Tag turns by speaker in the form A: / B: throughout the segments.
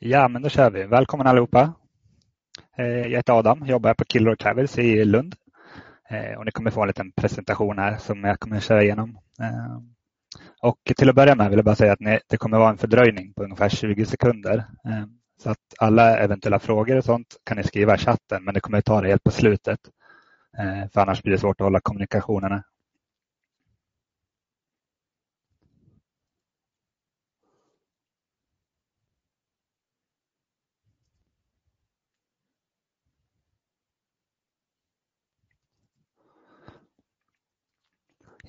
A: Ja, men då kör vi. Välkommen allihopa. Eh, jag heter Adam, och jobbar på Killroy Travels i Lund. Eh, och ni kommer få en liten presentation här som jag kommer köra igenom. Eh, och till att börja med vill jag bara säga att det kommer vara en fördröjning på ungefär 20 sekunder. Så att alla eventuella frågor och sånt kan ni skriva i chatten men det kommer ta det helt på slutet. För annars blir det svårt att hålla kommunikationerna.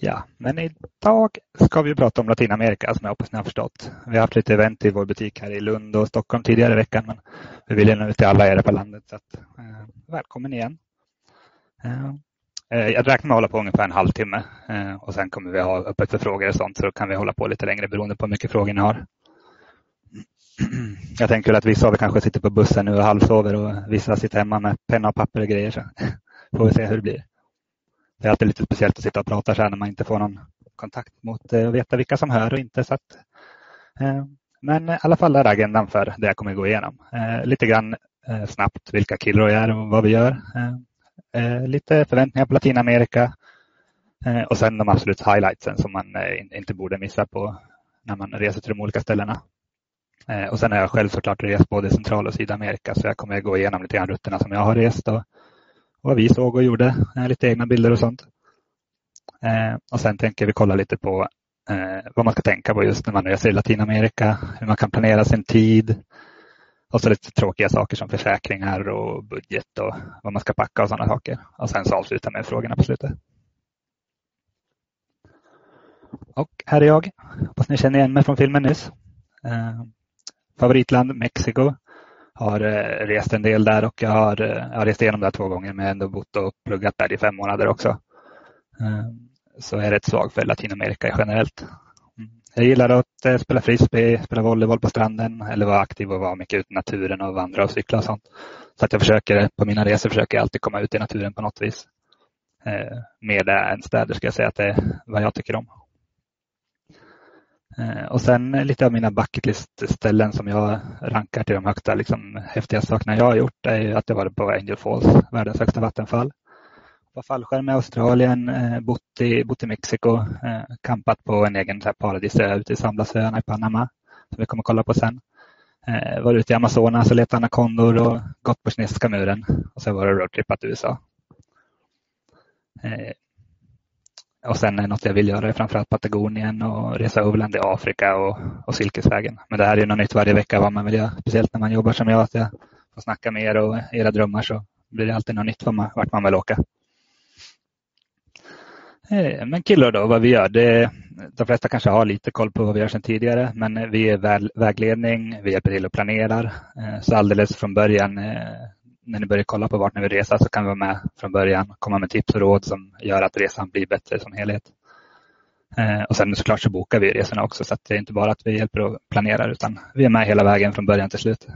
A: Ja, men idag ska vi prata om Latinamerika som jag hoppas ni har förstått. Vi har haft lite event i vår butik här i Lund och Stockholm tidigare i veckan men vi vill nå ut till alla er på landet. Så att, eh, välkommen igen. Eh, eh, jag räknar med att hålla på ungefär en halvtimme eh, och sen kommer vi ha öppet för frågor och sånt så då kan vi hålla på lite längre beroende på hur mycket frågor ni har. Jag tänker att vissa av er kanske sitter på bussen nu och halvsover och vissa sitter hemma med penna och papper och grejer. Så får vi se hur det blir det är alltid lite speciellt att sitta och prata så här när man inte får någon kontakt mot eh, och veta vilka som hör och inte. Så att, eh, men i alla fall är agendan för det jag kommer gå igenom. Eh, lite grann snabbt vilka Killroy är och vad vi gör. Lite förväntningar på Latinamerika och sen de absolut highlightsen som man inte borde missa på när man reser till de olika ställena. Och sen har jag själv såklart rest både i Central och Sydamerika så jag kommer gå igenom lite grann rutterna som jag har rest och vad vi såg och gjorde, eh, lite egna bilder och sånt. Eh, och sen tänker vi kolla lite på eh, vad man ska tänka på just när man reser i Latinamerika, hur man kan planera sin tid och så lite tråkiga saker som försäkringar och budget och vad man ska packa och sådana saker. Och sen så avsluta med frågorna på slutet. Och här är jag. Hoppas ni känner igen mig från filmen nyss. favoritland Mexiko har eh, rest en del där och jag har, eh, jag har rest igenom där två gånger men ändå bott och pluggat där i fem månader också. Ehm, så jag är rätt svag för Latinamerika generellt. Mm. Jag gillar att eh, spela frisbee, spela volleyboll på stranden eller vara aktiv och vara mycket ute i naturen och vandra och cykla och sånt. Så att jag försöker, på mina resor försöker jag alltid komma ut i naturen på något vis. Ehm, mer än städer ska jag säga att det är vad jag tycker om. Eh, och sen lite av mina bucketlist-ställen som jag rankar till de högsta liksom, häftiga sakerna jag har gjort är att jag varit på Angel Falls, världens högsta vattenfall. På fallskärm i Australien, eh, bott i, bott i Mexiko, eh, kampat campat på en egen paradisö ute i Samblasöarna i Panama som vi kommer kolla på sen. Varit ute i Amazonas och letat anakondor och gått på kinesiska muren och sen var det roadtrippat till USA. Och sen något jag vill göra är framförallt Patagonien och resa överland i Afrika och, och Silkesvägen. Men det här är något nytt varje vecka vad man vill göra. Speciellt när man jobbar som jag, att jag får snacka med er och era drömmar så blir det alltid något nytt vad man, vart man vill åka. Eh, men killar då, vad vi gör. Det, de flesta kanske har lite koll på vad vi gör sedan tidigare, men vi är väl, vägledning, vi hjälper till och planerar. Eh, så alldeles från början eh, när ni börjar kolla på vart ni vill resa så kan vi vara med från början, komma med tips och råd som gör att resan blir bättre som helhet. Eh, och sen såklart så bokar vi resorna också så att det är inte bara att vi hjälper och planerar utan vi är med hela vägen från början till slut.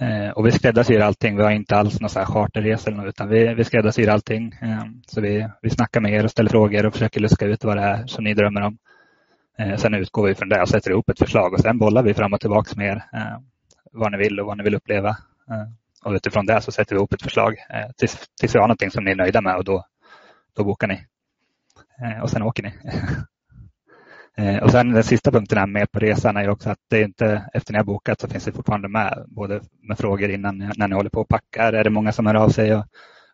A: Eh, och vi skräddarsyr allting. Vi har inte alls några charterresor utan vi, vi skräddarsyr allting. Eh, så vi, vi snackar med er och ställer frågor och försöker luska ut vad det är som ni drömmer om. Sen utgår vi från det och sätter ihop ett förslag och sen bollar vi fram och tillbaka med er vad ni vill och vad ni vill uppleva. Eh, och utifrån det så sätter vi ihop ett förslag eh, tills, tills vi har någonting som ni är nöjda med och då, då bokar ni. Eh, och sen åker ni. Och sen den sista punkten här med på resan är också att det är inte efter ni har bokat så finns det fortfarande med både med frågor innan när ni håller på och packar. Är det många som hör av sig och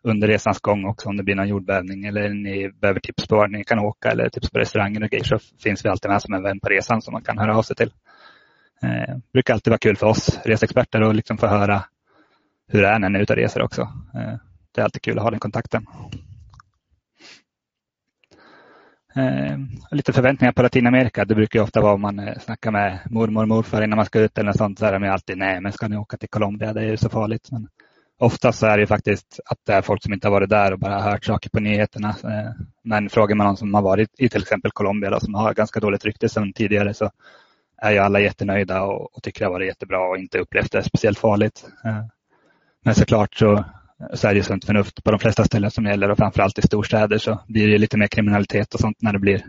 A: under resans gång också om det blir någon jordbävning eller ni behöver tips på var ni kan åka eller tips på restauranger och grejer så finns vi alltid med som en vän på resan som man kan höra av sig till. Eh, brukar alltid vara kul för oss resexperter att liksom få höra hur det är när ni är ute och reser också. Eh, det är alltid kul att ha den kontakten. Eh, lite förväntningar på Latinamerika. Det brukar ofta vara om man eh, snackar med mormor och morfar innan man ska ut eller något sånt. Så är de alltid nej, men ska ni åka till Colombia? Det är ju så farligt. Men oftast så är det faktiskt att det är folk som inte har varit där och bara hört saker på nyheterna. Eh, men frågar man någon som har varit i till exempel Colombia då, som har ganska dåligt rykte sedan tidigare så är ju alla jättenöjda och, och tycker det har varit jättebra och inte upplevt det speciellt farligt. Eh, men såklart så, så är det sunt förnuft på de flesta ställen som gäller och framförallt i storstäder så blir det lite mer kriminalitet och sånt när det blir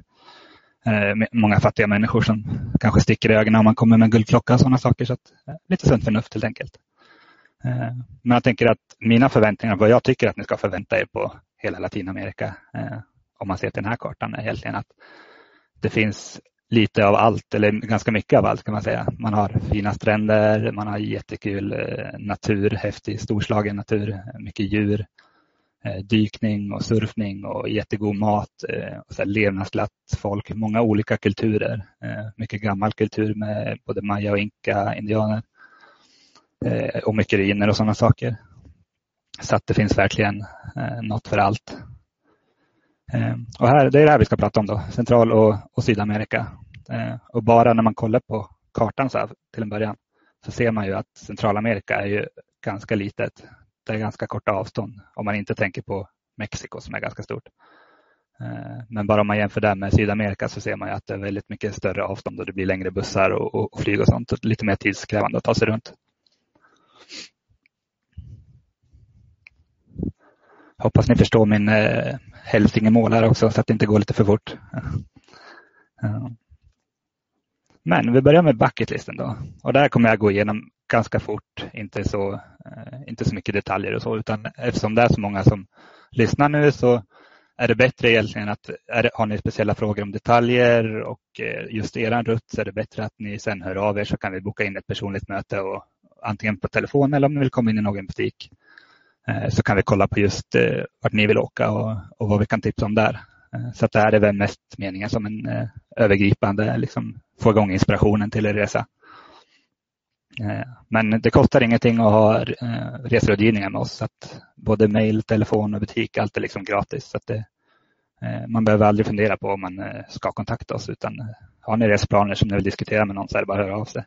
A: eh, många fattiga människor som kanske sticker i ögonen om man kommer med en guldklocka och sådana saker. Så att, eh, lite sunt förnuft helt enkelt. Men jag tänker att mina förväntningar, vad jag tycker att ni ska förvänta er på hela Latinamerika, om man ser till den här kartan, är egentligen att det finns lite av allt, eller ganska mycket av allt kan man säga. Man har fina stränder, man har jättekul eh, natur, häftig storslagen natur, mycket djur, eh, dykning och surfning och jättegod mat, eh, och så levnadsglatt folk, många olika kulturer, mycket gammal kultur med både maya och inka, indianer och mycket ruiner och sådana saker. Så att det finns verkligen något för allt. Ehm, och här, det är det här vi ska prata om då, Central och, och Sydamerika. Ehm, och bara när man kollar på kartan så här, till en början så ser man ju att Centralamerika är ju ganska litet. Det är ganska korta avstånd om man inte tänker på Mexiko som är ganska stort. Ehm, men bara om man jämför det med Sydamerika så ser man ju att det är väldigt mycket större avstånd och det blir längre bussar och, och, och flyg och sånt. Och lite mer tidskrävande att ta sig runt. Hoppas ni förstår min eh, hälsingemål här också så att det inte går lite för fort. Men vi börjar med bucketlisten då. Och där kommer jag gå igenom ganska fort, inte så, eh, inte så mycket detaljer och så, utan eftersom det är så många som lyssnar nu så är det bättre egentligen att, det, har ni speciella frågor om detaljer och eh, just er rutt så är det bättre att ni sen hör av er så kan vi boka in ett personligt möte och antingen på telefon eller om ni vill komma in i någon butik Eh, så kan vi kolla på just eh, vart ni vill åka och, och vad vi kan tipsa om där. Eh, så att det här är väl mest meningen som en övergripande, liksom, få igång inspirationen till er resa. Men det kostar ingenting att ha reserådgivningar med oss. Så att både mejl, telefon och butik, allt är liksom gratis. Så att det, man behöver aldrig fundera på om man ska kontakta oss utan har ni resplaner som ni vill diskutera med någon så är det bara att höra av sig.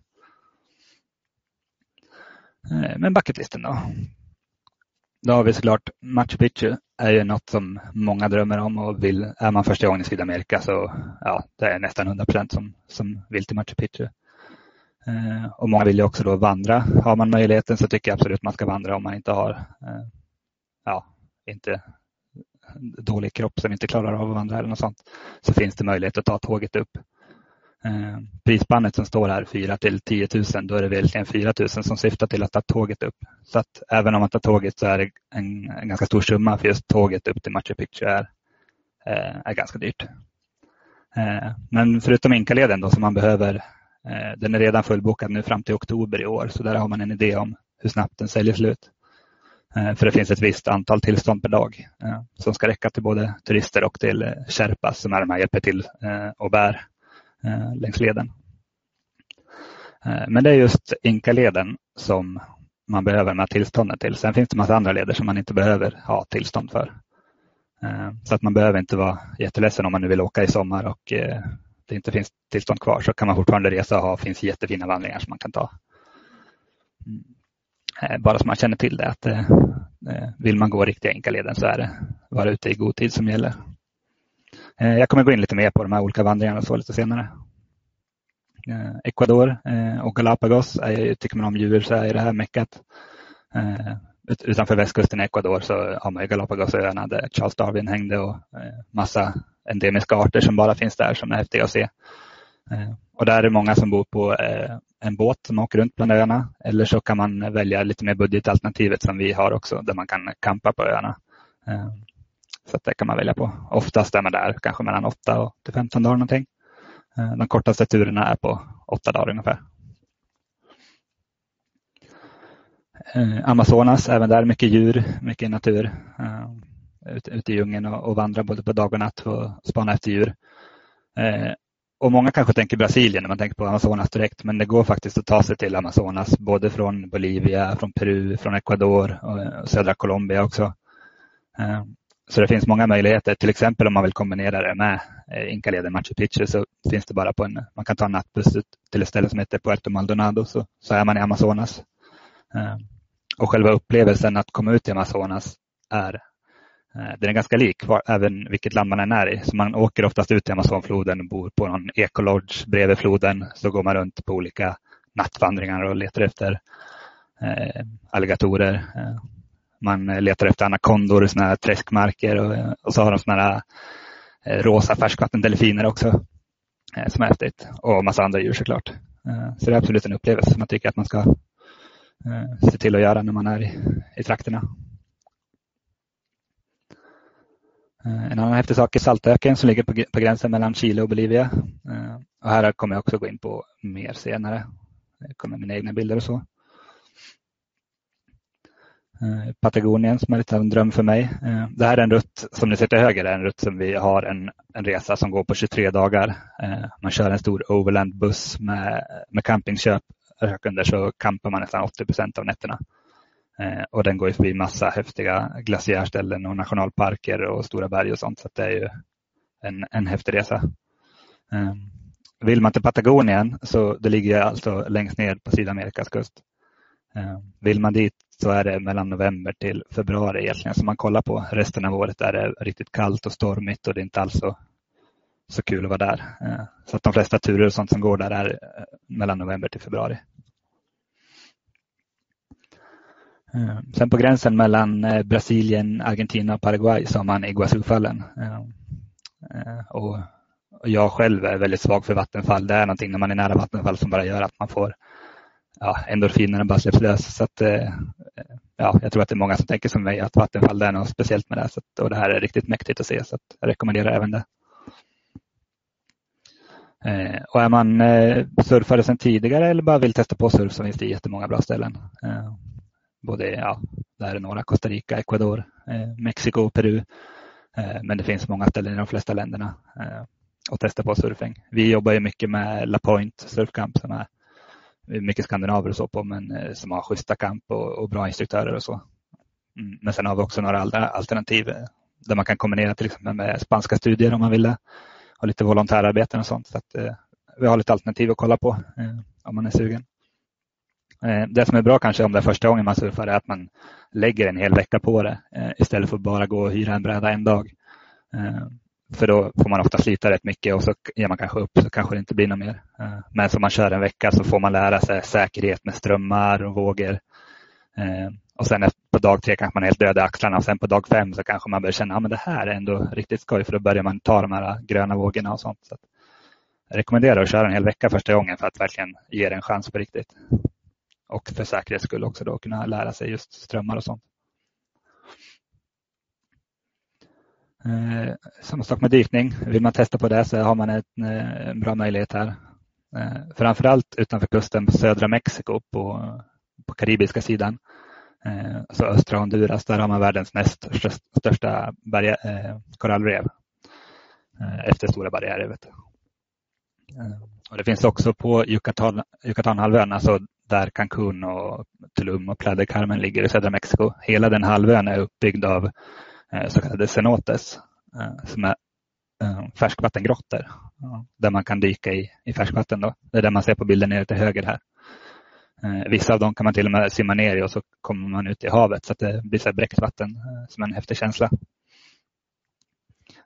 A: Men bucketlisten då. Då har vi såklart Machu Picchu är ju något som många drömmer om och vill. Är man första gången i Sydamerika så ja, det är nästan 100 procent som, som vill till Machu Picchu. Eh, och många vill ju också då vandra. Har man möjligheten så tycker jag absolut man ska vandra om man inte har eh, ja, inte dålig kropp som inte klarar av att vandra eller något sånt. Så finns det möjlighet att ta tåget upp. Eh, prisspannet som står här 4 till 10 000, då är det verkligen 4 000 som syftar till att ta tåget upp. Så att även om man tar tåget så är det en, en ganska stor summa för just tåget upp till Machu Picchu är, eh, är ganska dyrt. Eh, men förutom Inkaleden då som man behöver, eh, den är redan fullbokad nu fram till oktober i år så där har man en idé om hur snabbt den säljer slut. Eh, för det finns ett visst antal tillstånd per dag eh, som ska räcka till både turister och till Sherpas som är de här hjälper till och bär Eh, Eh, längs leden. Eh, men det är just Inkaleden som man behöver med tillståndet till. Sen finns det massa andra leder som man inte behöver ha tillstånd för. Eh, så att man behöver inte vara jätteledsen om man nu vill åka i sommar och eh, det inte finns tillstånd kvar så kan man fortfarande resa och ha, finns jättefina vandringar som man kan ta. Mm. Eh, bara så man känner till det att vill man gå riktiga Inkaleden så är det vara ute i god tid som gäller. Eh, jag kommer gå in lite mer på de här olika vandringarna så lite senare. Eh, Ecuador eh, och Galapagos, är, tycker man om djur så är det här meckat. Utanför västkusten i Ecuador så har man Galapagosöarna där Charles Darwin hängde och massa endemiska arter som bara finns där som är häftiga att se. Och där är det många som bor på en båt som åker runt bland öarna eller så kan man välja lite mer budgetalternativet som vi har också där man kan campa på öarna. Så det kan man välja på. Oftast är man där kanske mellan 8 och 15 dagar någonting. Eh, de kortaste turerna är på 8 dagar ungefär. Eh, Amazonas, även där mycket djur, mycket natur. Eh, ute i djungeln och vandra både på dag och natt och spana efter djur. Och många kanske tänker Brasilien när man tänker på Amazonas direkt, men det går faktiskt att ta sig till Amazonas både från Bolivia, från Peru, från Ecuador och södra Colombia också. Så det finns många möjligheter. Till exempel om man vill kombinera det med eh, Inkaleden Machu Picchu så finns det bara på en, man kan ta en nattbuss till ett ställe som heter Puerto Maldonado så, så är man i Amazonas. Eh, och själva upplevelsen att komma ut i Amazonas är eh, den är ganska lik även vilket land man än är i. Så man åker oftast ut i Amazonfloden och bor på någon ekolodge bredvid floden. Så går man runt på olika nattvandringar och letar efter eh, alligatorer. Man eh, letar efter anakondor i här träskmarker och, eh, och så har de sådana här eh, rosa färskvattendelfiner också. som är häftigt. Och massa andra djur såklart. Så det är absolut en upplevelse som jag tycker att man ska se till att göra när man är i, i trakterna. En annan häftig sak är Saltöken som ligger på, gränsen mellan Chile och Bolivia. Och här kommer jag också gå in på mer senare. Det kommer mina egna bilder och så. Eh, Patagonien som är lite av en dröm för mig. Eh, det här är en rutt som ni ser till höger, är en rutt som vi har en, en resa som går på 23 dagar. Eh, man kör en stor overlandbuss med, med campingköp. Rök under så campar man nästan 80 procent av nätterna. Och den går förbi massa häftiga glaciärställen och nationalparker och stora berg och sånt. Så det är ju en, en häftig resa. Vill man till Patagonien så det ligger alltså längst ner på Sydamerikas kust. Vill man dit så är det mellan november till februari egentligen som man kollar på. Resten av året är det riktigt kallt och stormigt och det är inte alls så, så kul att vara där. Eh, så att de flesta turer och sånt som går där är eh, mellan november till februari. Eh, sen på gränsen mellan Brasilien, Argentina och Paraguay så har man Iguazufallen. Och jag själv är väldigt svag för vattenfall. Det är någonting när man är nära vattenfall som bara gör att man får ja, endorfinerna bara släpps lös. Så att, eh, ja, jag tror att det är många som tänker som mig att Vattenfall det är något speciellt med det. Så att, och det här är riktigt mäktigt att se så att jag rekommenderar även det. Eh, och är man eh, surfare sedan tidigare eller bara vill testa på surf så finns det jättemånga bra ställen. Eh, både, ja, där är några, Costa Rica, Ecuador, eh, Mexiko, Peru. Men det finns många ställen i de flesta länderna att testa på surfing. Vi jobbar ju mycket med La Point Surfcamp som är mycket skandinaver och så på, men eh, som har schyssta kamp och, och bra instruktörer och så. Mm, men sen har vi också några alternativ eh, där man kan kombinera till exempel med spanska studier om man vill det. Och lite volontärarbeten och sånt. Så att, eh, vi har lite alternativ att kolla på eh, om man är sugen. Det som är bra kanske om det är första gången man surfar är att man lägger en hel vecka på det istället för att bara gå och hyra en bräda en dag. För då får man ofta slita rätt mycket och så ger man kanske upp så kanske det inte blir något mer. Eh, men som man kör en vecka så får man lära sig säkerhet med strömmar och vågor. Eh, och sen på dag tre kanske man är helt död i axlarna och sen på dag fem så kanske man börjar känna att ah, det här är ändå riktigt skoj för då börjar man ta de här eh, gröna vågorna och sånt. Så jag rekommenderar att köra en hel vecka första gången för att verkligen ge det en chans på riktigt. Och för säkerhets skull också då kunna lära sig just strömmar och sånt. Eh, samma sak med dykning. Vill man testa på det så har man en, en eh, bra möjlighet här. Eh, framförallt utanför kusten på södra Mexiko på, på karibiska sidan. Eh, så östra Honduras, där har man världens näst största berg, eh, korallrev eh, efter Stora barriärrevet. Eh, och det finns också på Yucatan, Yucatanhalvön, alltså där Cancún och Tulum och Playa Carmen ligger i södra Mexiko. Hela den halvön är uppbyggd av Eh, så kallade cenotes eh, som är eh, färskvattengrottor där man kan dyka i, i färskvatten. Då. Det är det man ser på bilden nere till höger här. Vissa av dem kan man till och med simma ner i och så kommer man ut i havet så att det blir så bräckt vatten som en häftig känsla.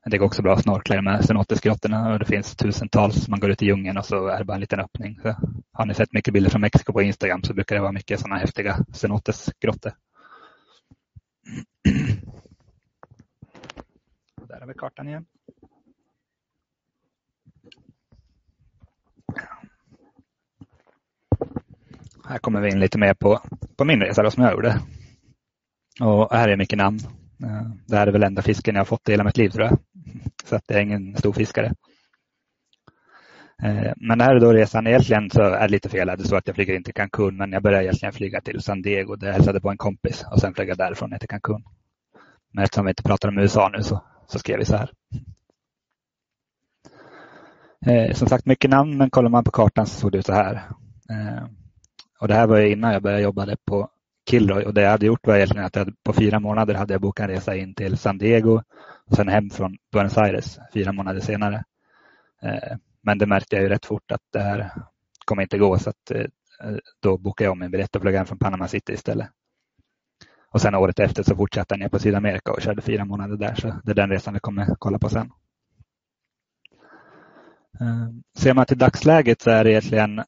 A: Det går också bra att snorkla i de här cenotesgrottorna och det finns tusentals. Man går ut i djungeln och så är det bara en liten öppning. Så har ni sett mycket bilder från Mexiko på Instagram så brukar det vara mycket sådana häftiga cenotesgrottor. Där har vi kartan igen. Här kommer vi in lite mer på, på min resa då, som jag gjorde. Och här är mycket namn. Eh, det här är väl enda fisken jag har fått i hela mitt liv tror jag. Så att det är ingen stor fiskare. Eh, men det här är då resan. Egentligen så är det lite fel. Det står att jag flyger in till Cancún men jag började egentligen flyga till San Diego där jag hälsade på en kompis och sen flög jag därifrån ner till Cancún. Men eftersom vi inte pratar om USA nu så så skrev vi så här. Eh, som sagt mycket namn men kollar man på kartan så såg det ut så här. Eh, och det här var innan jag började jobba på Kilroy och det jag hade gjort var egentligen att jag, på fyra månader hade jag bokat en resa in till San Diego och sen hem från Buenos Aires fyra månader senare. Eh, men det märkte jag ju rätt fort att det här kommer inte gå så att eh, då bokade jag om en biljett och flög hem från Panama City istället. Och sen året efter så fortsatte jag ner på Sydamerika och körde fyra månader där. Så det är den resan vi kommer kolla på sen. Eh, ser man till dagsläget så är det egentligen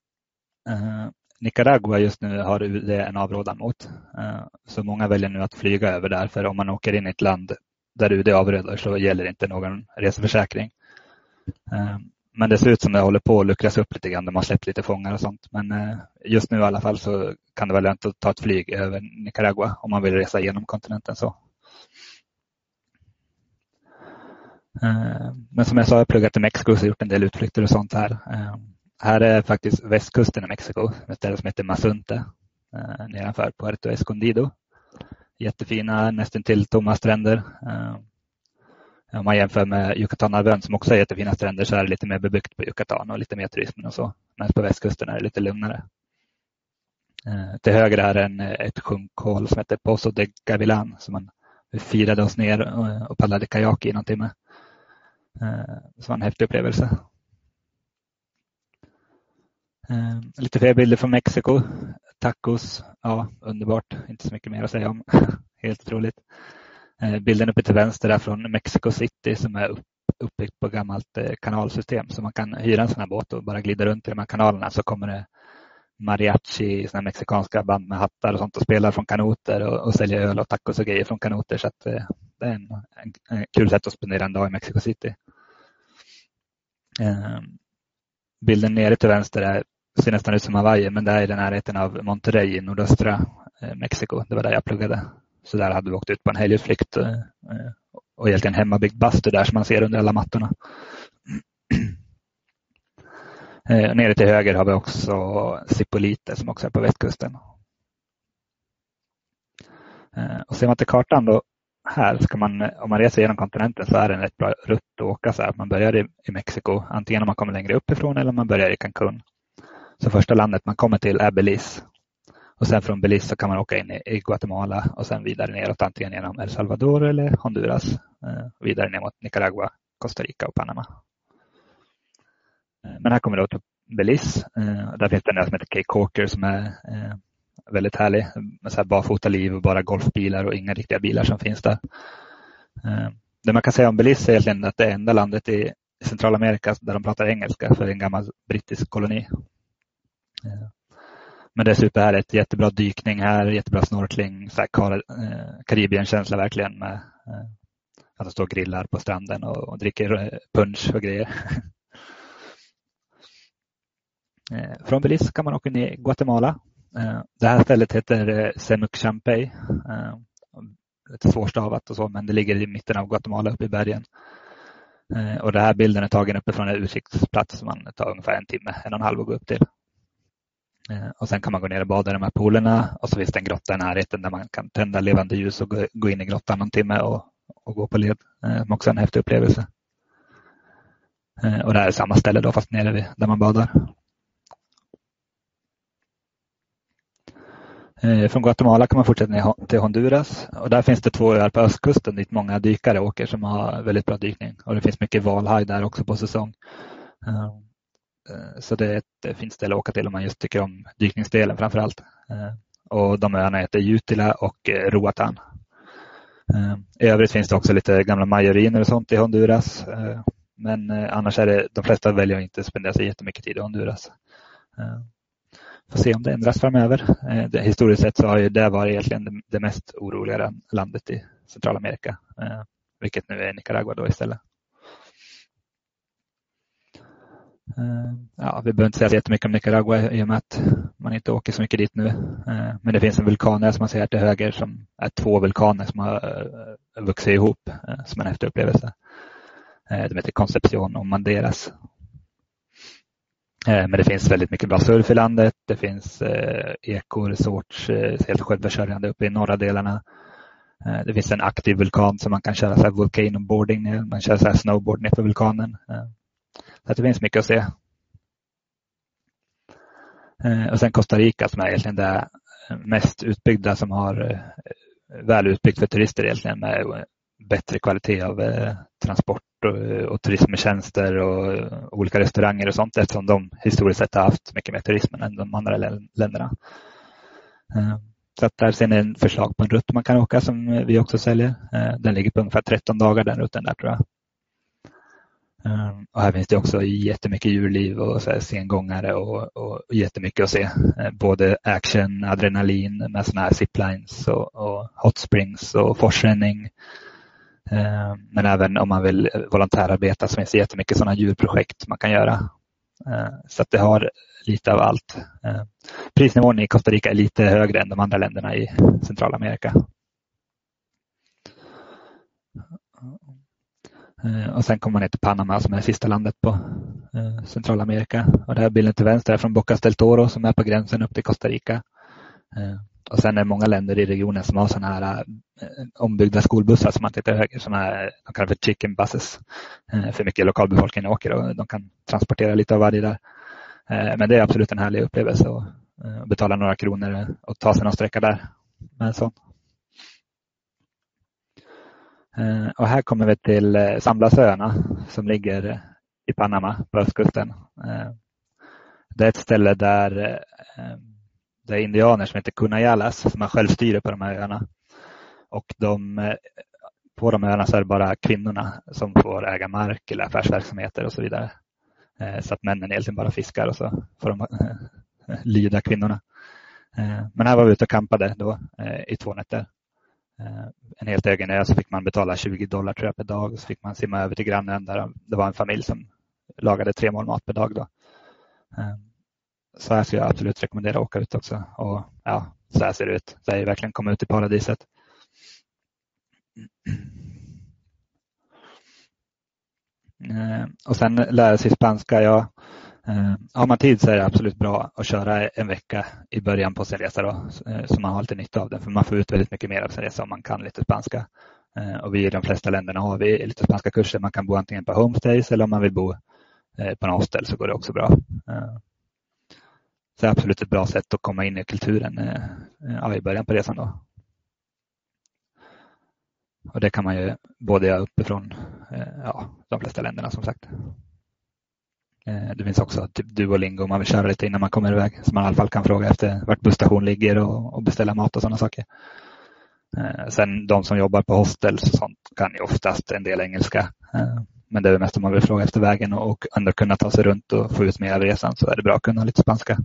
A: eh, Nicaragua just nu har UD en avrådan mot. Eh, så många väljer nu att flyga över där för om man åker in i ett land där UD avråder så gäller inte någon reseförsäkring. Eh, men det ser ut som det håller på att luckras upp lite grann. De har släppt lite fångar och sånt. Men eh, just nu i alla fall så kan det vara lönt att ta ett flyg över Nicaragua om man vill resa genom kontinenten. så. Eh, men som jag sa, jag har pluggat i Mexiko och gjort en del utflykter och sånt här. Eh, här är faktiskt västkusten i Mexiko, ett ställe som heter Mazunte eh, nedanför Puerto Escondido. Jättefina, nästan till tomma stränder. Om man jämför med Yucatanhalvön som också har jättefina stränder så är det lite mer bebyggt på Yucatan och lite mer turism och så. Men på västkusten är det lite lugnare. Eh, till höger är en, eh, ett sjunkhål som heter Pozo de Gavilan som man firade oss ner eh, och paddlade kajak i någon timme. Eh, så var en häftig upplevelse. Eh, lite fler bilder från Mexiko. Tacos, ja underbart, inte så mycket mer att säga om. Helt otroligt. Eh, bilden uppe till vänster är från Mexico City som är uppbyggt på gammalt eh, kanalsystem. Så man kan hyra en sån här båt och bara glida runt i de här kanalerna så kommer det mariachi, såna mexikanska band med hattar och sånt och spelar från kanoter och, och säljer öl och tacos och grejer från kanoter. Så att, eh, det är en, en, en, kul sätt att spendera en dag i Mexico City. Eh, bilden nere till vänster är, ser nästan ut som Hawaii men det är i den närheten av Monterrey i nordöstra eh, Mexiko. Det var där jag pluggade. Så där hade vi åkt ut på en helgutflykt eh, eh, och egentligen hemmabyggd bastu där som man ser under alla mattorna. Eh, nere till höger har vi också Sipolite som också är på västkusten. Och ser man till kartan då här ska man, om man reser genom kontinenten så är det en rätt bra rutt att åka så här. Man börjar i, i Mexiko, antingen om man kommer längre uppifrån eller om man börjar i Cancún. Så första landet man kommer till är Belize och sen från Belize så kan man åka in i Guatemala och sen vidare neråt antingen genom El Salvador eller Honduras. Eh, vidare ner mot Nicaragua, Costa Rica och Panama. Eh, men här kommer vi då till Belize. Där finns det en som heter Cape Corker som är eh, väldigt härlig. Med så här barfota liv och bara golfbilar och inga riktiga bilar som finns där. Det man kan säga om Belize är egentligen att det är enda landet i Centralamerika där de pratar engelska för en gammal brittisk koloni. Men det är superhärligt. Jättebra dykning här, jättebra snorkling. Så här Kar eh, Karibien-känsla verkligen. Med, eh, att de står och grillar på stranden och, och dricker eh, punch och grejer. Eh, från Belize kan man åka ner i Guatemala. Det här stället heter Semucchampey. Lite svårstavat och så, men det ligger i mitten av Guatemala uppe i bergen. Och den här bilden är tagen uppifrån en utsiktsplats som man tar ungefär en timme, en och en halv att gå upp till. Eh, och sen kan man gå ner och bada i de här poolerna och så finns det en grotta i närheten där man kan tända levande ljus och gå in i grottan någon timme och, och gå på led. Eh, det som också är en häftig upplevelse. Eh, och det här är samma ställe då fast nere vid, där man badar. Från Guatemala kan man fortsätta ner till Honduras och där finns det två öar på östkusten dit många dykare åker som har väldigt bra dykning. Och det finns mycket valhaj där också på säsong. Eh, så det är ett eh, fint ställe att åka till om man just tycker om dykningsdelen framför allt. Eh, och de öarna heter Jutila och Roatan. I övrigt finns det också lite gamla majoriner och sånt i Honduras. Men annars är det, de flesta väljer att inte spendera så jättemycket tid i Honduras. Får se om det ändras framöver. historiskt sett så har ju det varit egentligen det mest oroliga landet i Centralamerika. Vilket nu är Nicaragua då istället. Eh, Eh, ja, vi behöver inte säga så jättemycket om Nicaragua i och med att man inte åker så mycket dit nu. Eh, men det finns en vulkan där som man ser till höger som är två vulkaner som har eh, vuxit ihop som en häftig upplevelse. De heter Concepcion och Manderas. Men det finns väldigt mycket bra surf i landet. Det finns ekoresorts helt självförsörjande uppe i norra delarna. Det finns en aktiv vulkan som man kan köra så här volcanoboarding ner. Man kör så här snowboard ner för vulkanen. Så det finns mycket att se. Eh, och sen Costa Rica som är egentligen det mest utbyggda som har eh, väl utbyggt för turister egentligen med bättre kvalitet av eh, transport och, och turismtjänster och olika restauranger och sånt eftersom de historiskt sett har haft mycket mer turism än de andra länderna. Så att där ser ni en förslag på en rutt man kan åka som vi också säljer. Den ligger på ungefär 13 dagar den rutten där tror jag. Ehm, och här finns det också jättemycket djurliv och så här sengångare och, och, och jättemycket att se. Eh, både action, adrenalin med sådana här ziplines och, och hot springs och forsränning. Ehm, men även om man vill volontärarbeta så finns det jättemycket sådana djurprojekt man kan göra. Ehm, så att det har lite av allt. Prisnivån i Costa Rica är lite högre än de andra länderna i Centralamerika. Eh, och sen kommer man ner till Panama som är det sista landet på eh, Centralamerika. Och det här bilden till vänster är från Bocas del Toro som är på gränsen upp till Costa Rica. Eh, och sen är det många länder i regionen som har sådana här ombyggda skolbussar som man tittar höger, som är, de kallar för chicken buses. För mycket lokalbefolkningen åker och de kan transportera lite av varje där. Men det är absolut en härlig upplevelse att betala några kronor och ta sig någon sträcka där med en sån. Eh, och här kommer vi till eh, Samblasöarna som ligger i Panama på östkusten. Eh, det är ett ställe där det är indianer som heter Kunayalas som har självstyre på de här öarna. Och de, på de öarna så är det bara kvinnorna som får äga mark eller affärsverksamheter och så vidare. Så att männen egentligen bara fiskar och så får de lyda kvinnorna. Men här var vi ute och campade då i två nätter. Eh, en helt egen ö så fick man betala 20 dollar tror jag per dag och så fick man simma över till grannen där det var en familj som lagade tre mål mat per dag. Då. Eh, så här skulle jag absolut rekommendera att åka ut också. Och ja, så här ser det ut. Det är verkligen komma ut i paradiset. Eh, och sen lära sig spanska. Jag Eh, har man tid så är det absolut bra att köra en vecka i början på sin resa då, eh, så man har lite nytta av den. För man får ut väldigt mycket mer av sin resa om man kan lite spanska. Eh, och vi i de flesta länderna har vi lite spanska kurser. Man kan bo antingen på homestays eller om man vill bo på en hostel så går det också bra. Så det är absolut ett bra sätt att komma in i kulturen ja, i början på resan. Då. Och det kan man ju både göra uppifrån ja, de flesta länderna som sagt. Eh, det finns också typ Duolingo om man vill köra lite innan man kommer iväg. Så man i alla fall kan fråga efter vart busstation ligger och, och beställa mat och sådana saker. Eh, sen de som jobbar på hostels och sånt kan ju oftast en del engelska. Eh, men det är mest om man vill fråga efter vägen och ändå kunna ta sig runt och få ut mer av resan så är det bra att kunna lite spanska.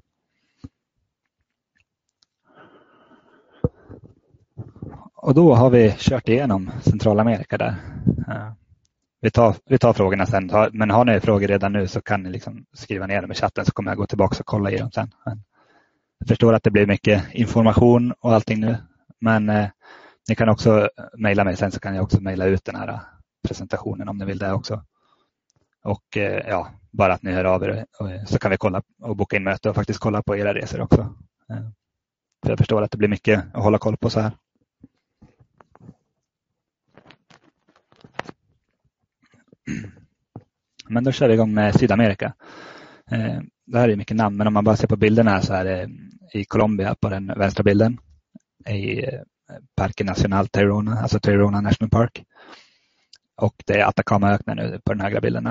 A: Och då har vi kört igenom Centralamerika där. Vi tar, vi tar frågorna sen, men har ni frågor redan nu så kan ni liksom skriva ner dem i chatten så kommer jag gå tillbaka och kolla i dem sen. Jag förstår att det blir mycket information och allting nu, men eh, ni kan också mejla mig sen så kan jag också mejla ut den här eh, presentationen om ni vill det också. Och eh, ja, bara att ni hör av er eh, så kan vi kolla och boka in möte och faktiskt kolla på era resor också. Eh, för jag förstår att det blir mycket att hålla koll på så här. Men då kör vi igång med Sydamerika. Eh, det här är mycket namn, men om man bara ser på bilderna så är det eh, i Colombia på den vänstra bilden. I eh, Parque Nacional Tayrona, alltså Tayrona National Park. Och det är Atacamaöknen nu på den högra bilden.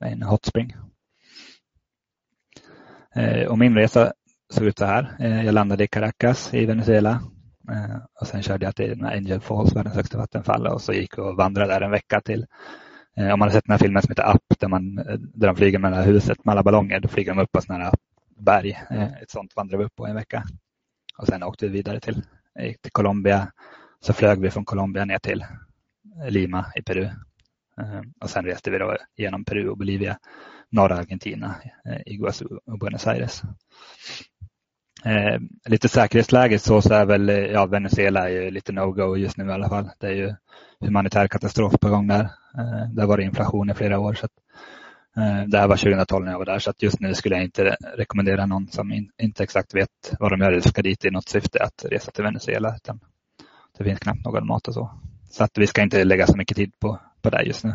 A: Med en hot spring. Och min resa såg ut så här. Jag landade i Caracas i Venezuela. Och sen körde jag till Angel Falls, världens högsta vattenfall och så gick jag och vandrade där en vecka till Eh, om man har sett den här filmen som heter Up där, man, eh, där de flyger med det här huset med alla ballonger. Då flyger de upp på sådana här berg. Eh, ett sånt vandrade vi upp på en vecka. Och sen åkte vi vidare till, till Colombia. Så flög vi från Colombia ner till Lima i Peru. Och sen reste vi då genom Peru och Bolivia, norra Argentina, Iguazu och Buenos Aires. Lite säkerhetsläget så, så är väl ja, Venezuela är ju lite no-go just nu i alla fall. Det är ju humanitär katastrof på gång där. Eh, det har varit inflation i flera år. Så att, eh, det här var 2012 när jag var där så att just nu skulle jag inte rekommendera någon som in, inte exakt vet vad de gör eller ska dit i något syfte att resa till Venezuela. Utan det finns knappt någon mat och så. Så att vi ska inte lägga så mycket tid på, på det just nu.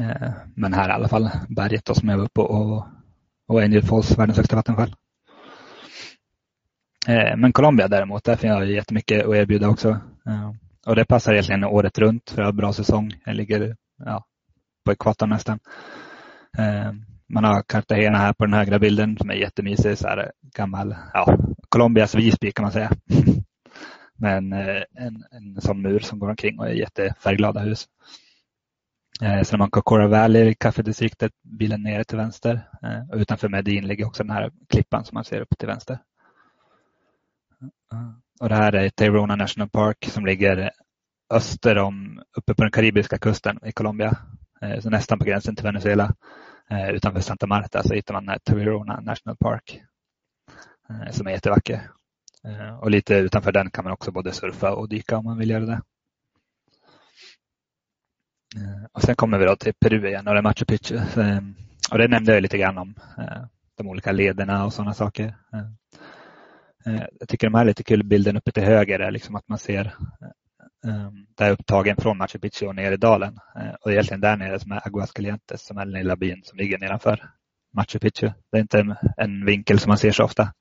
A: Eh, men här i alla fall berget då, som jag var uppe och, och Angel Falls, världens högsta vattenfall. Eh, men Colombia däremot, där finns jag jättemycket att erbjuda också. Eh, och det passar egentligen året runt för jag har bra säsong. Jag ligger ja, på ekvatorn nästan. Eh, man har Cartagena här på den högra bilden som är jättemysig. Så här eh, gammal, ja, Colombias Visby kan man säga. Med en, eh, en, en sån mur som går omkring och är jättefärgglada hus. Sen har man Cocora Valley, kaffedistriktet, bilen nere till vänster. Och utanför Medin ligger också den här klippan som man ser upp till vänster. Och det här är Tayrona National Park som ligger öster om, uppe på den karibiska kusten i Colombia. Eh, så nästan på gränsen till Venezuela. Eh, utanför Santa Marta så hittar man Tayrona National Park. Eh, som är jättevacker. Och lite utanför den kan man också både surfa och dyka om man vill göra det. Och sen kommer vi då till Peru igen och det är Machu Picchu. Och det nämnde jag lite grann om de olika lederna och sådana saker. Eh, jag tycker de här är lite kul, bilden uppe till höger är liksom att man ser eh, eh, där upptagen från Machu Picchu och ner i dalen. Och egentligen där nere som är Aguascalientes som är den lilla byn som ligger nedanför Machu Picchu. Det är inte en vinkel som man ser så ofta.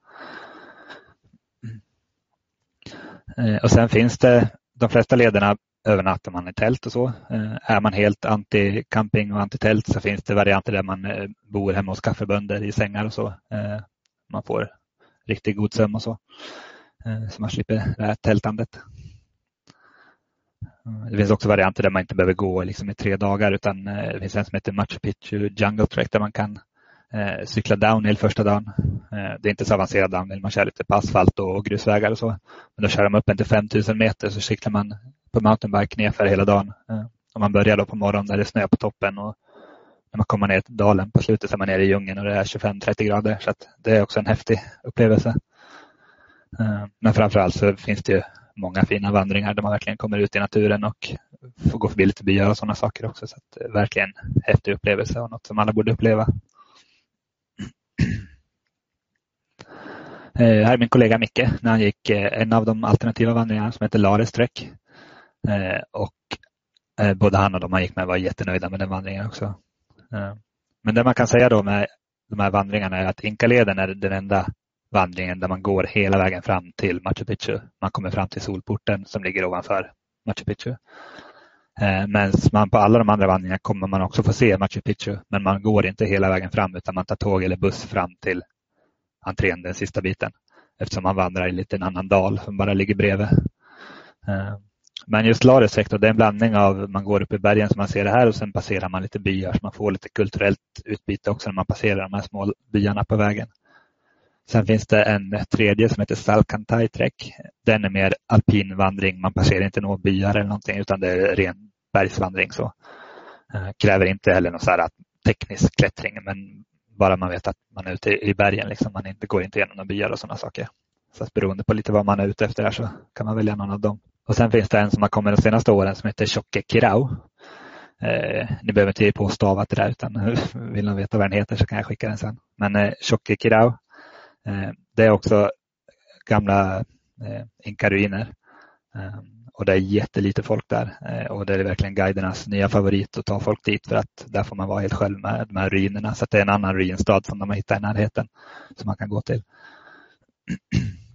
A: Och sen finns det de flesta lederna övernattar man i tält och så. Är man helt anti-camping och anti-tält så finns det varianter där man bor hemma hos kaffebönder i sängar och så. Man får riktigt god sömn och så. Eh, så man slipper det här tältandet. Eh, det finns också varianter där man inte behöver gå liksom i tre dagar utan eh, det finns en som heter Machu Picchu Jungle Trek där man kan cykla downhill första dagen. Det är inte så avancerad downhill, man kör lite på asfalt och grusvägar och så. Men då kör de upp en till 5000 meter så cyklar man på mountainbike nerför hela dagen. Om man börjar då på morgonen där det är snö på toppen och när man kommer ner till dalen på slutet så är man nere i djungeln och det är 25-30 grader. Så det är också en häftig upplevelse. Eh, men framförallt så finns det ju många fina vandringar där man verkligen kommer ut i naturen och får gå förbi lite byar och sådana saker också. Så att verkligen häftig upplevelse och något som alla borde uppleva. Eh, här är min kollega Micke när han gick eh, en av de alternativa vandringarna som heter Lares Trek. Och både han och de han gick med var jättenöjda med den vandringen också. Eh, men det man kan säga då med de här vandringarna är att Inkaleden är den enda vandringen där man går hela vägen fram till Machu Picchu. Man kommer fram till solporten som ligger ovanför Machu Picchu. Eh, men man på alla de andra vandringarna kommer man också få se Machu Picchu men man går inte hela vägen fram utan man tar tåg eller buss fram till entrén den sista biten eftersom man vandrar i lite en annan dal som bara ligger bredvid. Eh, men just Lares sektor, det är en blandning av man går upp i bergen som man ser det här och sen passerar man lite byar så man får lite kulturellt utbyte också när man passerar de här små byarna på vägen. Sen finns det en tredje som heter Salkantai Trek. Den är mer alpin vandring. Man passerar inte några byar eller någonting utan det är ren bergsvandring. Så. Eh, kräver inte heller någon så här teknisk klättring men bara man vet att man är ute i bergen. Liksom. Man inte, går inte igenom några byar och sådana saker. Så att beroende på lite vad man är ute efter här så kan man välja någon av dem. Och sen finns det en som har kommit de senaste åren som heter Tjocke Kirau. Eh, ni behöver inte ge på stavat det där utan vill ni veta vad den heter så kan jag skicka den sen. Men eh, Tjocke Kirau, eh, det är också gamla eh, inkaruiner. Eh, och det är jättelite folk där eh, och det är verkligen guidernas nya favorit att ta folk dit för att där får man vara helt själv med de här ruinerna. Så det är en annan ruinstad som de har hittat i närheten som man kan gå till.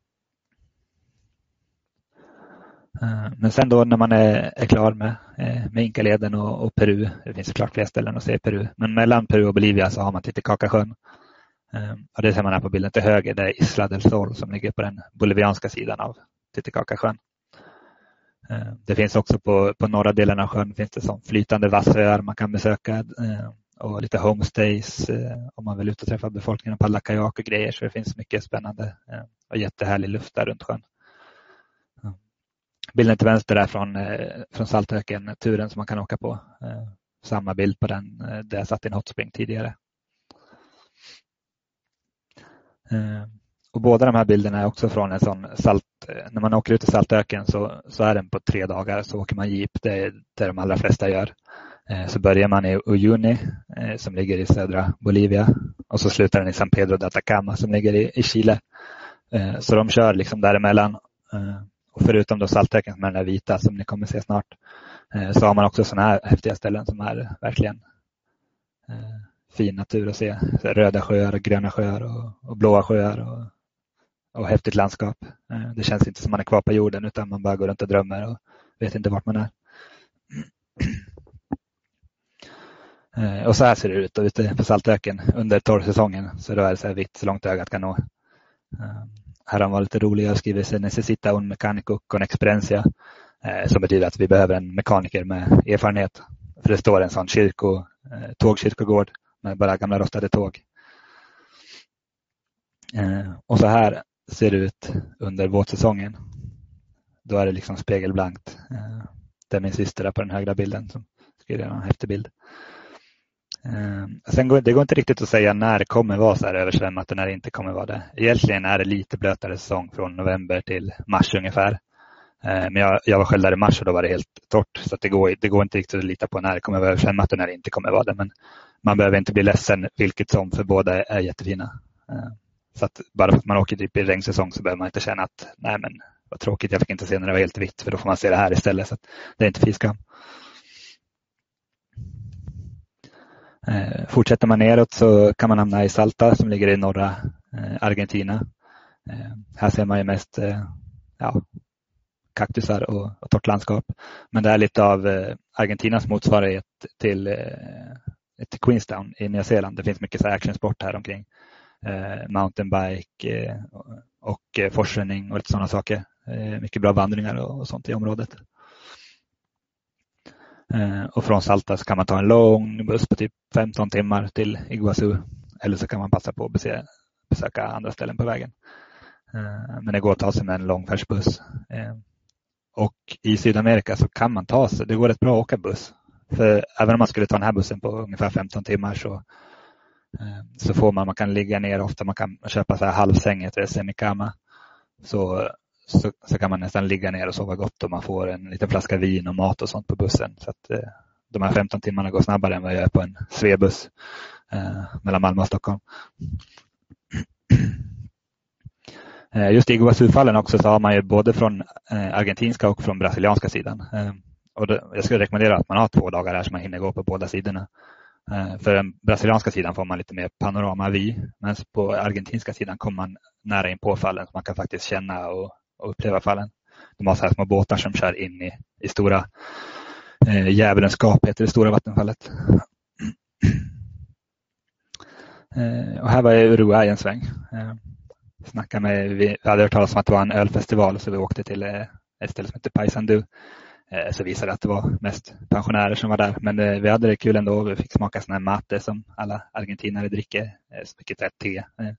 A: Eh, Eh, men sen då när man är, är klar med, eh, med Inkaleden och, och, Peru, det finns såklart fler ställen att se i Peru, men mellan Peru och Bolivia så har man Titicacasjön. Eh, och det ser man här på bilden till höger, det är Isla del Sol som ligger på den bolivianska sidan av Titicacasjön. Det finns också på, på norra delen av sjön finns det som flytande vassöar man kan besöka och lite homestays om man vill ut och träffa befolkningen och paddla kajak och grejer så det finns mycket spännande och jättehärlig luft där runt sjön. Bilden till vänster är från, eh, från Saltöken-turen som man kan åka på. Eh, samma bild på den eh, där jag satt i en hotspring tidigare. Och båda de här bilderna är också från en sån salt, när man åker ut i Saltöken så, så är den på tre dagar så åker man jeep, det är det de allra flesta gör. Så börjar man i Uyuni som ligger i södra Bolivia och så slutar den i San Pedro de Atacama som ligger i, i Chile. Så de kör liksom däremellan och förutom då saltöken som är den där vita som ni kommer se snart eh, så har man också sådana här häftiga ställen som är verkligen eh, fin natur att se. Röda sjöar, gröna sjöar och, och blåa sjöar och, och häftigt landskap. Eh, det känns inte som man är kvar på jorden utan man bara går runt och drömmer och vet inte vart man är. Och så här ser det ut ute på Saltöken under torrsäsongen. Så då är det så här vitt så långt ögat kan nå. Här har han varit lite rolig och skrivit sig necessita un mecanico con experiencia eh, som betyder att vi behöver en mekaniker med erfarenhet. För det står en sån kyrko, eh, tågkyrkogård med bara gamla rostade tåg. Eh, och så här ser det ut under våtsäsongen. Då är det liksom spegelblankt. Det är min syster där på den högra bilden som skriver en häftig bild. Eh, sen går, det går inte riktigt att säga när det kommer vara så här översvämmat och när det inte kommer vara det. Egentligen är det lite blötare säsong från november till mars ungefär. Eh, men jag, jag var själv där i mars och då var det helt torrt så det, går, det går inte riktigt att lita på när det kommer vara översvämmat och när det inte kommer vara det. Men man behöver inte bli ledsen vilket som för båda är jättefina. Eh, så att bara för att man åker typ i regnsäsong så behöver man inte känna att nej men vad tråkigt, jag fick inte se när det var helt vitt för då får man se det här istället. Så det är inte fy skam. Eh, Eh, fortsätter man neråt så kan man hamna i Salta som ligger i norra eh, Argentina. Eh, här ser man ju mest eh, ja, kaktusar och, och torrt landskap. Men det är lite av eh, Argentinas motsvarighet till, till Queenstown i Nya Zeeland. Det finns mycket så actionsport här omkring. mountainbike och forskning och lite sådana saker. mycket bra vandringar och sånt i området. Eh, och från Salta så kan man ta en lång buss på typ 15 timmar till Iguazu. Eller så kan man passa på att besöka, besöka andra ställen på vägen. Eh, men det går att ta sig med en långfärdsbuss. Eh, och i Sydamerika så kan man ta sig, det går rätt bra att åka buss. För även om man skulle ta den här bussen på ungefär 15 timmar så, så får man, man kan ligga ner ofta, man kan köpa så här halvsänget eller semikama. Så så, så kan man nästan ligga ner och sova gott och man får en liten flaska vin och mat och sånt på bussen. Så att, eh, de här 15 timmarna går snabbare än vad jag gör på en svebuss eh, mellan Malmö och Stockholm. Eh, just i Iguazu-fallen också så har man ju både från eh, argentinska och från brasilianska sidan. Eh, och då, jag skulle rekommendera att man har två dagar här så man hinner gå på båda sidorna. Eh, för den brasilianska sidan får man lite mer panoramavy. men på argentinska sidan kommer man nära in på fallen så man kan faktiskt känna och och uppleva fallen. De har så här små båtar som kör in i, i stora eh, Djävulens gap heter det stora vattenfallet. Eh, och här var jag i Uruguay en sväng. Eh, snackade med, vi hade hört talas om att det var en ölfestival så vi åkte till eh, ett ställe som heter Paysandu. Eh, så visade det att det var mest pensionärer som var där. Men eh, vi hade det kul ändå. Vi fick smaka sån här mate som alla argentinare dricker. Eh, mycket te eh,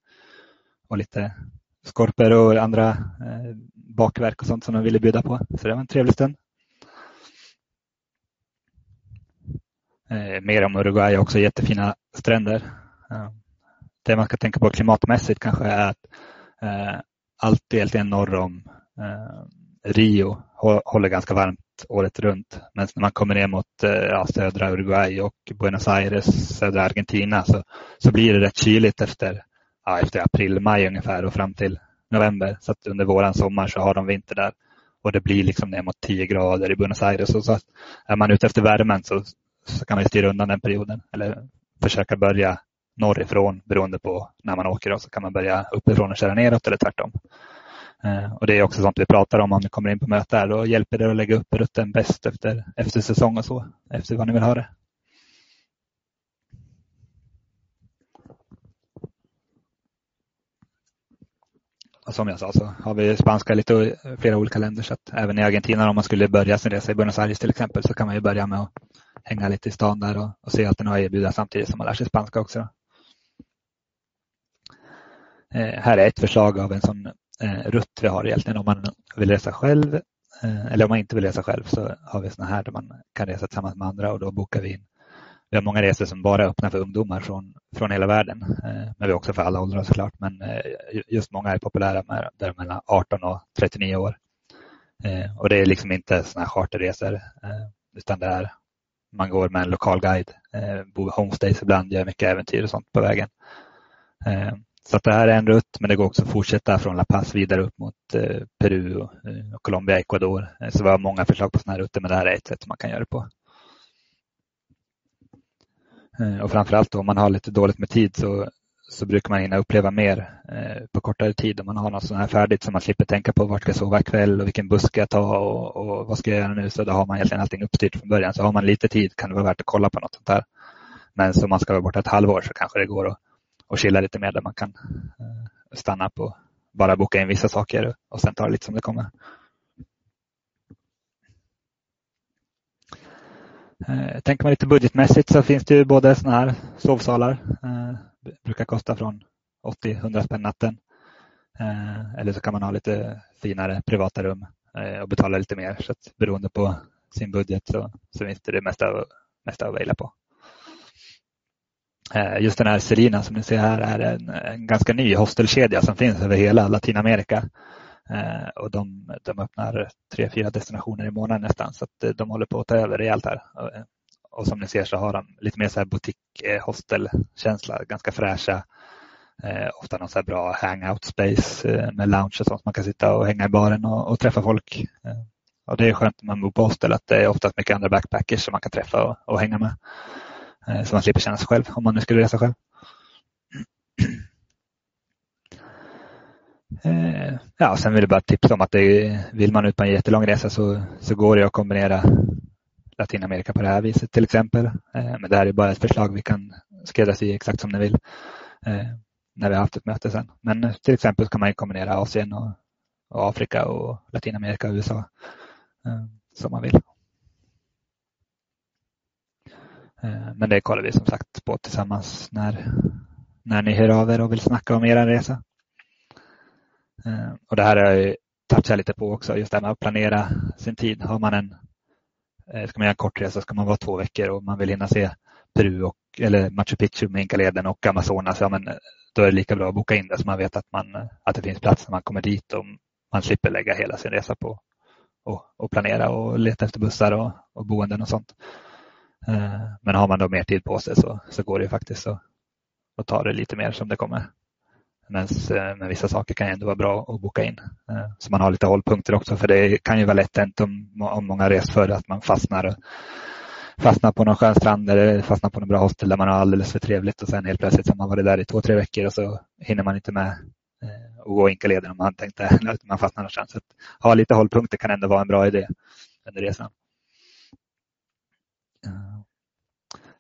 A: och lite skorpor och andra eh, bakverk och sånt som de ville bjuda på. Så det var en trevlig stund. Eh, mer om Uruguay också, jättefina stränder. Eh, det man ska tänka på klimatmässigt kanske är att eh, allt egentligen norr om eh, Rio håller ganska varmt året runt. Men när man kommer ner mot eh, ja, södra Uruguay och Buenos Aires, södra Argentina så, så blir det rätt kyligt efter ja, efter april, maj ungefär och fram till november. Så att under våran sommar så har de vinter där. Och det blir liksom ner mot 10 grader i Buenos Aires. Och så är man ute efter värmen så, så kan man styra undan den perioden. Eller försöka börja norrifrån beroende på när man åker. Och så kan man börja uppifrån och köra neråt eller tvärtom. Eh, och det är också sånt vi pratar om om ni kommer in på möte här. Då hjälper det att lägga upp rutten bäst efter, efter säsong och så. Efter vad ni vill ha det. Alltså, som jag sa så har vi spanska i lite flera olika länder så att även i Argentina om man skulle börja sin resa i Buenos Aires till exempel så kan man ju börja med att hänga lite i stan där och, och se allt den har att erbjuda samtidigt som man lär sig spanska också. Eh, här är ett förslag av en sån eh, rutt vi har egentligen om man vill resa själv eh, eller om man inte vill resa själv så har vi såna här där man kan resa tillsammans med andra och då bokar vi in vi har många resor som bara är öppna för ungdomar från, från hela världen. Eh, men vi har också för alla åldrar såklart. Men eh, just många är populära med, där mellan 18 och 39 år. Eh, och det är liksom inte sådana här charterresor utan det är man går med en lokal guide, bor homestays ibland, gör mycket äventyr och sånt på vägen. Så att det här är en rutt men det går också att fortsätta från La Paz vidare upp mot Peru och Colombia, Ecuador. Så vi har många förslag på sådana här rutter men det här är ett sätt man kan göra det på. Eh, och framförallt om man har lite dåligt med tid så, så brukar man hinna uppleva mer eh, på kortare tid om man har något sånt här färdigt så man slipper tänka på vart ska jag sova ikväll och vilken buss ska jag ta och, och, vad ska jag göra nu. Så då har man egentligen allting uppstyrt från början. Så har man lite tid kan det vara värt att kolla på något sånt här. Men så man ska vara borta ett halvår så kanske det går att, att chilla lite mer där man kan eh, stanna på bara boka in vissa saker och sen ta det lite som det kommer. Eh, tänker man lite budgetmässigt så finns det ju både sådana här sovsalar. Eh, brukar kosta från 80-100 spänn natten. Eh, eller så kan man ha lite finare privata rum eh, och betala lite mer. Så att beroende på sin budget så, så finns det det mesta, mesta att välja på. Eh, just den här Serina som ni ser här är en, en ganska ny hostelkedja som finns över hela Latinamerika. Eh, och de, de öppnar tre, fyra destinationer i månaden nästan så att eh, de håller på att ta över rejält här. Eh, och som ni ser så har de lite mer så här butik hostelkänsla, ganska fräscha. Eh, ofta någon så här bra hangout space eh, med lounge och sånt. Man kan sitta och hänga i baren och, och träffa folk. Eh, och det är skönt när man bor på hostel att det är oftast mycket andra backpackers som man kan träffa och, och hänga med. Eh, så man slipper känna sig själv om man nu skulle resa själv. Eh, ja, sen vill jag bara tipsa om att det, vill man ut på en jättelång resa så, så går det att kombinera Latinamerika på det här viset till exempel. Eh, men det här är bara ett förslag vi kan skräddarsy exakt som ni vill eh, när vi har haft ett möte sen. Men till exempel kan man kombinera Asien och, och Afrika och Latinamerika och USA eh, som man vill. Eh, men det kollar vi som sagt på tillsammans när, när ni hör av er och vill snacka om er resa. Eh, och det här har jag touchat lite på också, just det här med att planera sin tid. Har man en eh, ska man göra en kort resa ska man vara två veckor och man vill hinna se Peru och, eller Machu Picchu med Inkaleden och Amazonas, ja, men eh, då är det lika bra att boka in det så man vet att, man, att det finns plats när man kommer dit och man slipper lägga hela sin resa på och, och planera och leta efter bussar och, och boenden och sånt. Men har man då mer tid på sig så, så går det faktiskt att, att ta det lite mer som det kommer. Men, eh, men vissa saker kan ändå vara bra att boka in. Eh, så man har lite hållpunkter också för det kan ju vara lätt hänt om, om många rest förr att man fastnar fastnar på någon skön strand eller fastnar på någon bra hostel där man har alldeles för trevligt och sen helt plötsligt har man varit där i två, tre veckor och så hinner man inte med eh, att och gå Inkaleden om man tänkte att man fastnar någonstans. Så att ha lite hållpunkter kan ändå vara en bra idé under resan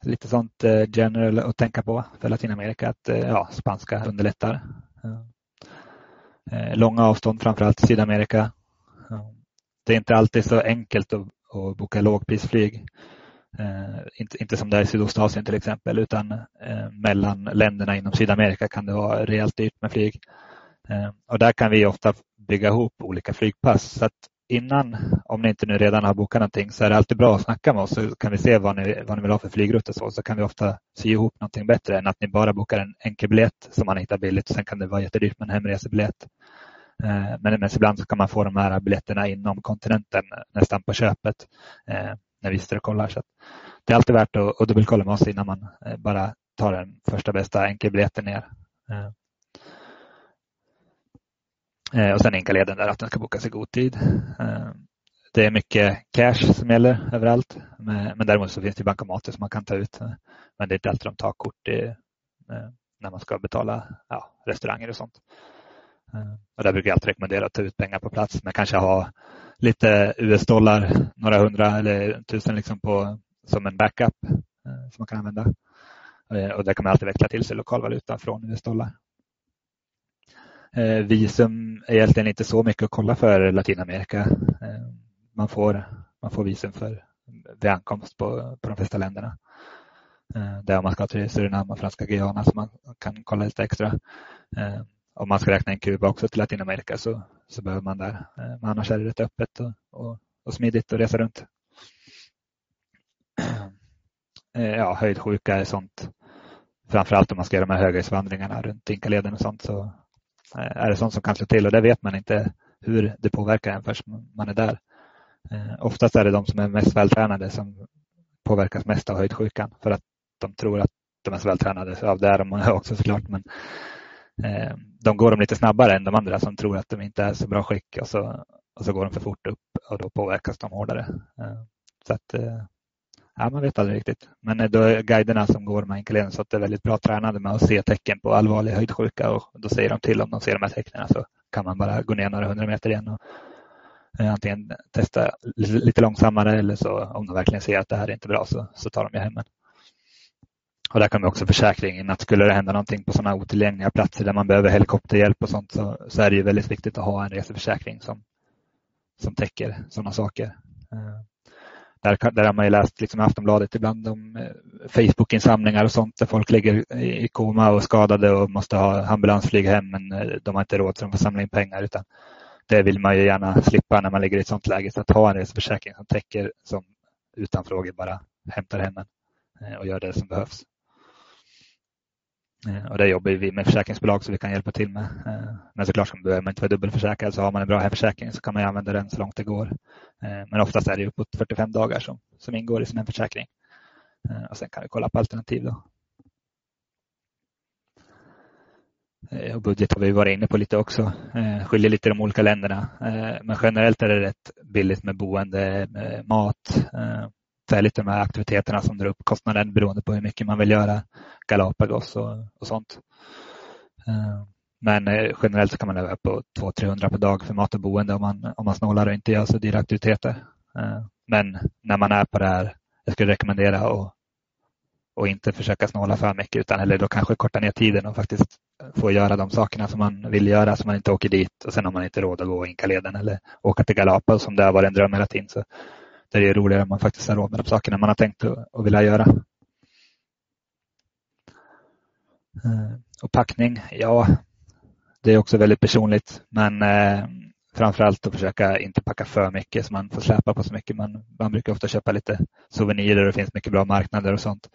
A: lite sånt eh, general att tänka på för Latinamerika att eh, ja, spanska underlättar. Eh, långa avstånd framförallt i Sydamerika. Det är inte alltid så enkelt att, att boka lågprisflyg. Inte, inte som det är i Sydostasien till exempel utan mellan länderna inom Sydamerika kan det vara rejält dyrt med flyg. Och där kan vi ofta bygga ihop olika flygpass. Så att innan, om ni inte nu redan har bokat någonting, så är det alltid bra att snacka med oss så kan vi se vad ni, vad ni vill ha för flygrutt och så. Så kan vi ofta sy ihop någonting bättre än att ni bara bokar en enkelbiljett som man hittar billigt och sen kan det vara jättedyrt med en hemresebiljett. Eh, men, men ibland så kan man få de här biljetterna inom kontinenten nästan på köpet eh, när vi sitter och kollar. Så det är alltid värt att, att dubbelkolla med oss innan man eh, bara tar den första bästa enkelbiljetten ner. Eh, och sen Inkaleden där att den ska bokas i god tid. Eh, det är mycket cash som gäller överallt. Men, däremot så finns det bankomater som man kan ta ut. Men det är inte alltid de tar kort i, eh, när man ska betala ja, restauranger och sånt. Eh, och där brukar jag alltid rekommendera att ta ut pengar på plats men kanske ha lite US-dollar, några hundra eller tusen liksom på, som en backup eh, som man kan använda. Eh, och där kan man alltid växla till sig lokalvaluta från US-dollar. Eh, visum är egentligen inte så mycket att kolla för Latinamerika. Eh, man får, man får visum för vid ankomst på, på de flesta länderna. Eh, det är om man ska till Surinam och Franska Guyana som man kan kolla lite extra. Eh, om man ska räkna in Kuba också till Latinamerika så, så behöver man där. Eh, men annars är det rätt öppet och, och, och smidigt att resa runt. Eh, ja, höjdsjuka är sånt. Framförallt om man ska göra de här höghöjdsvandringarna runt Inkaleden och sånt så Eh, är det sånt som kan slå till och det vet man inte hur det påverkar en förrän man är där. Eh, oftast är det de som är mest vältränade som påverkas mest av höjdsjukan för att de tror att de är så vältränade. Av det är de också såklart. Men eh, de går de lite snabbare än de andra som tror att de inte är så bra skick och så, och så går de för fort upp och då påverkas de hårdare. Så att, Ja, man vet aldrig riktigt. Men då är guiderna som går med enkeleden så att det är väldigt bra tränade med att se tecken på allvarlig höjdsjuka och då säger de till om de ser de här tecknen så kan man bara gå ner några hundra meter igen och eh, antingen testa lite långsammare eller så om de verkligen ser att det här är inte bra så, så tar de ju hem en. Och där kommer också försäkringen att skulle det hända någonting på sådana otillgängliga platser där man behöver helikopterhjälp och sånt så, så är det ju väldigt viktigt att ha en reseförsäkring som, som täcker sådana saker. Eh, där, där har man ju läst liksom Aftonbladet ibland om Facebookinsamlingar Facebook-insamlingar och sånt där folk ligger i koma och skadade och måste ha ambulansflyg hem men eh, de har inte råd så de får samla in pengar. Utan det vill man ju gärna slippa när man ligger i ett sånt läge. Så att ha en reseförsäkring som täcker som utan frågor bara hämtar hem en eh, och gör det som behövs. Eh, och det jobbar vi med försäkringsbolag så vi kan hjälpa till med. Eh, men såklart så behöver man inte vara dubbelförsäkrad så har man en bra hemförsäkring så kan man använda den så långt det går. Eh, men oftast är det uppåt 45 dagar som, som ingår i sin hemförsäkring. Och sen kan vi kolla på alternativ. Då. Och budget har vi varit inne på lite också. Skiljer lite i de olika länderna. Men generellt är det rätt billigt med boende, mat, det lite de här aktiviteterna som drar upp kostnaden beroende på hur mycket man vill göra. Galapagos och, och sånt. Eh, men eh, generellt så kan man leva på 200-300 per dag för mat och boende om man, om man snålar och inte gör så dyra aktiviteter. Eh, men när man är på det här, jag skulle rekommendera att och inte försöka snåla för mycket utan eller då kanske korta ner tiden och faktiskt få göra de sakerna som man vill göra så man inte åker dit och sen har man inte råd att gå Inkaleden eller åka till Galapagos som det har varit en dröm hela tiden. Så det är roligare om man faktiskt har råd med de sakerna man har tänkt och vilja göra. Eh, och packning, ja, det är också väldigt personligt. Men eh, framförallt att försöka inte packa för mycket så man får släpa på så mycket. Man, man brukar ofta köpa lite souvenirer och det finns mycket bra marknader och sånt.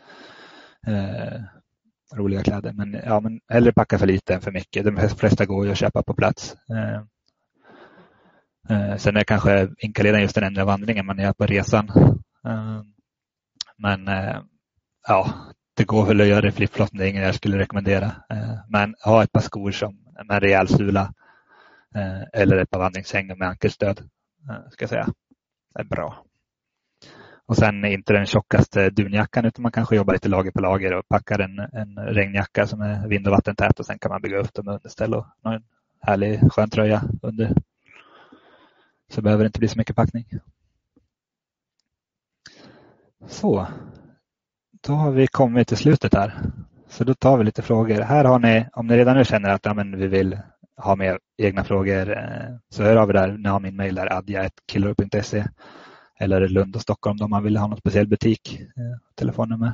A: Eh, roliga kläder. Men, ja, men hellre packa för lite än för mycket. De flesta går ju att köpa på plats. Eh, Eh, sen är kanske inkluderad just den enda vandringen man gör på resan. Eh, men eh, ja, det går väl att göra det flipflop. Det är inget jag skulle rekommendera. Men ha ett par skor som med en rejäl sula eller ett par vandringshängor med ankelstöd. Ska jag säga. Det är bra. Och sen inte den tjockaste dunjackan utan man kanske jobbar lite lager på lager och packar en, en regnjacka som är vind och vattentät och sen kan man bygga upp dem med underställ och en härlig skön tröja under. Så behöver det inte bli så mycket packning. Så, då har vi kommit till slutet här. Så då tar vi lite frågor. Här har ni, om ni redan nu känner att ja, men vi vill ha med egna frågor eh, så hör av er där. Ni har min mejl där adja.killer.se eller Lund och Stockholm om man vill ha någon speciell butik. Eh, telefonnummer.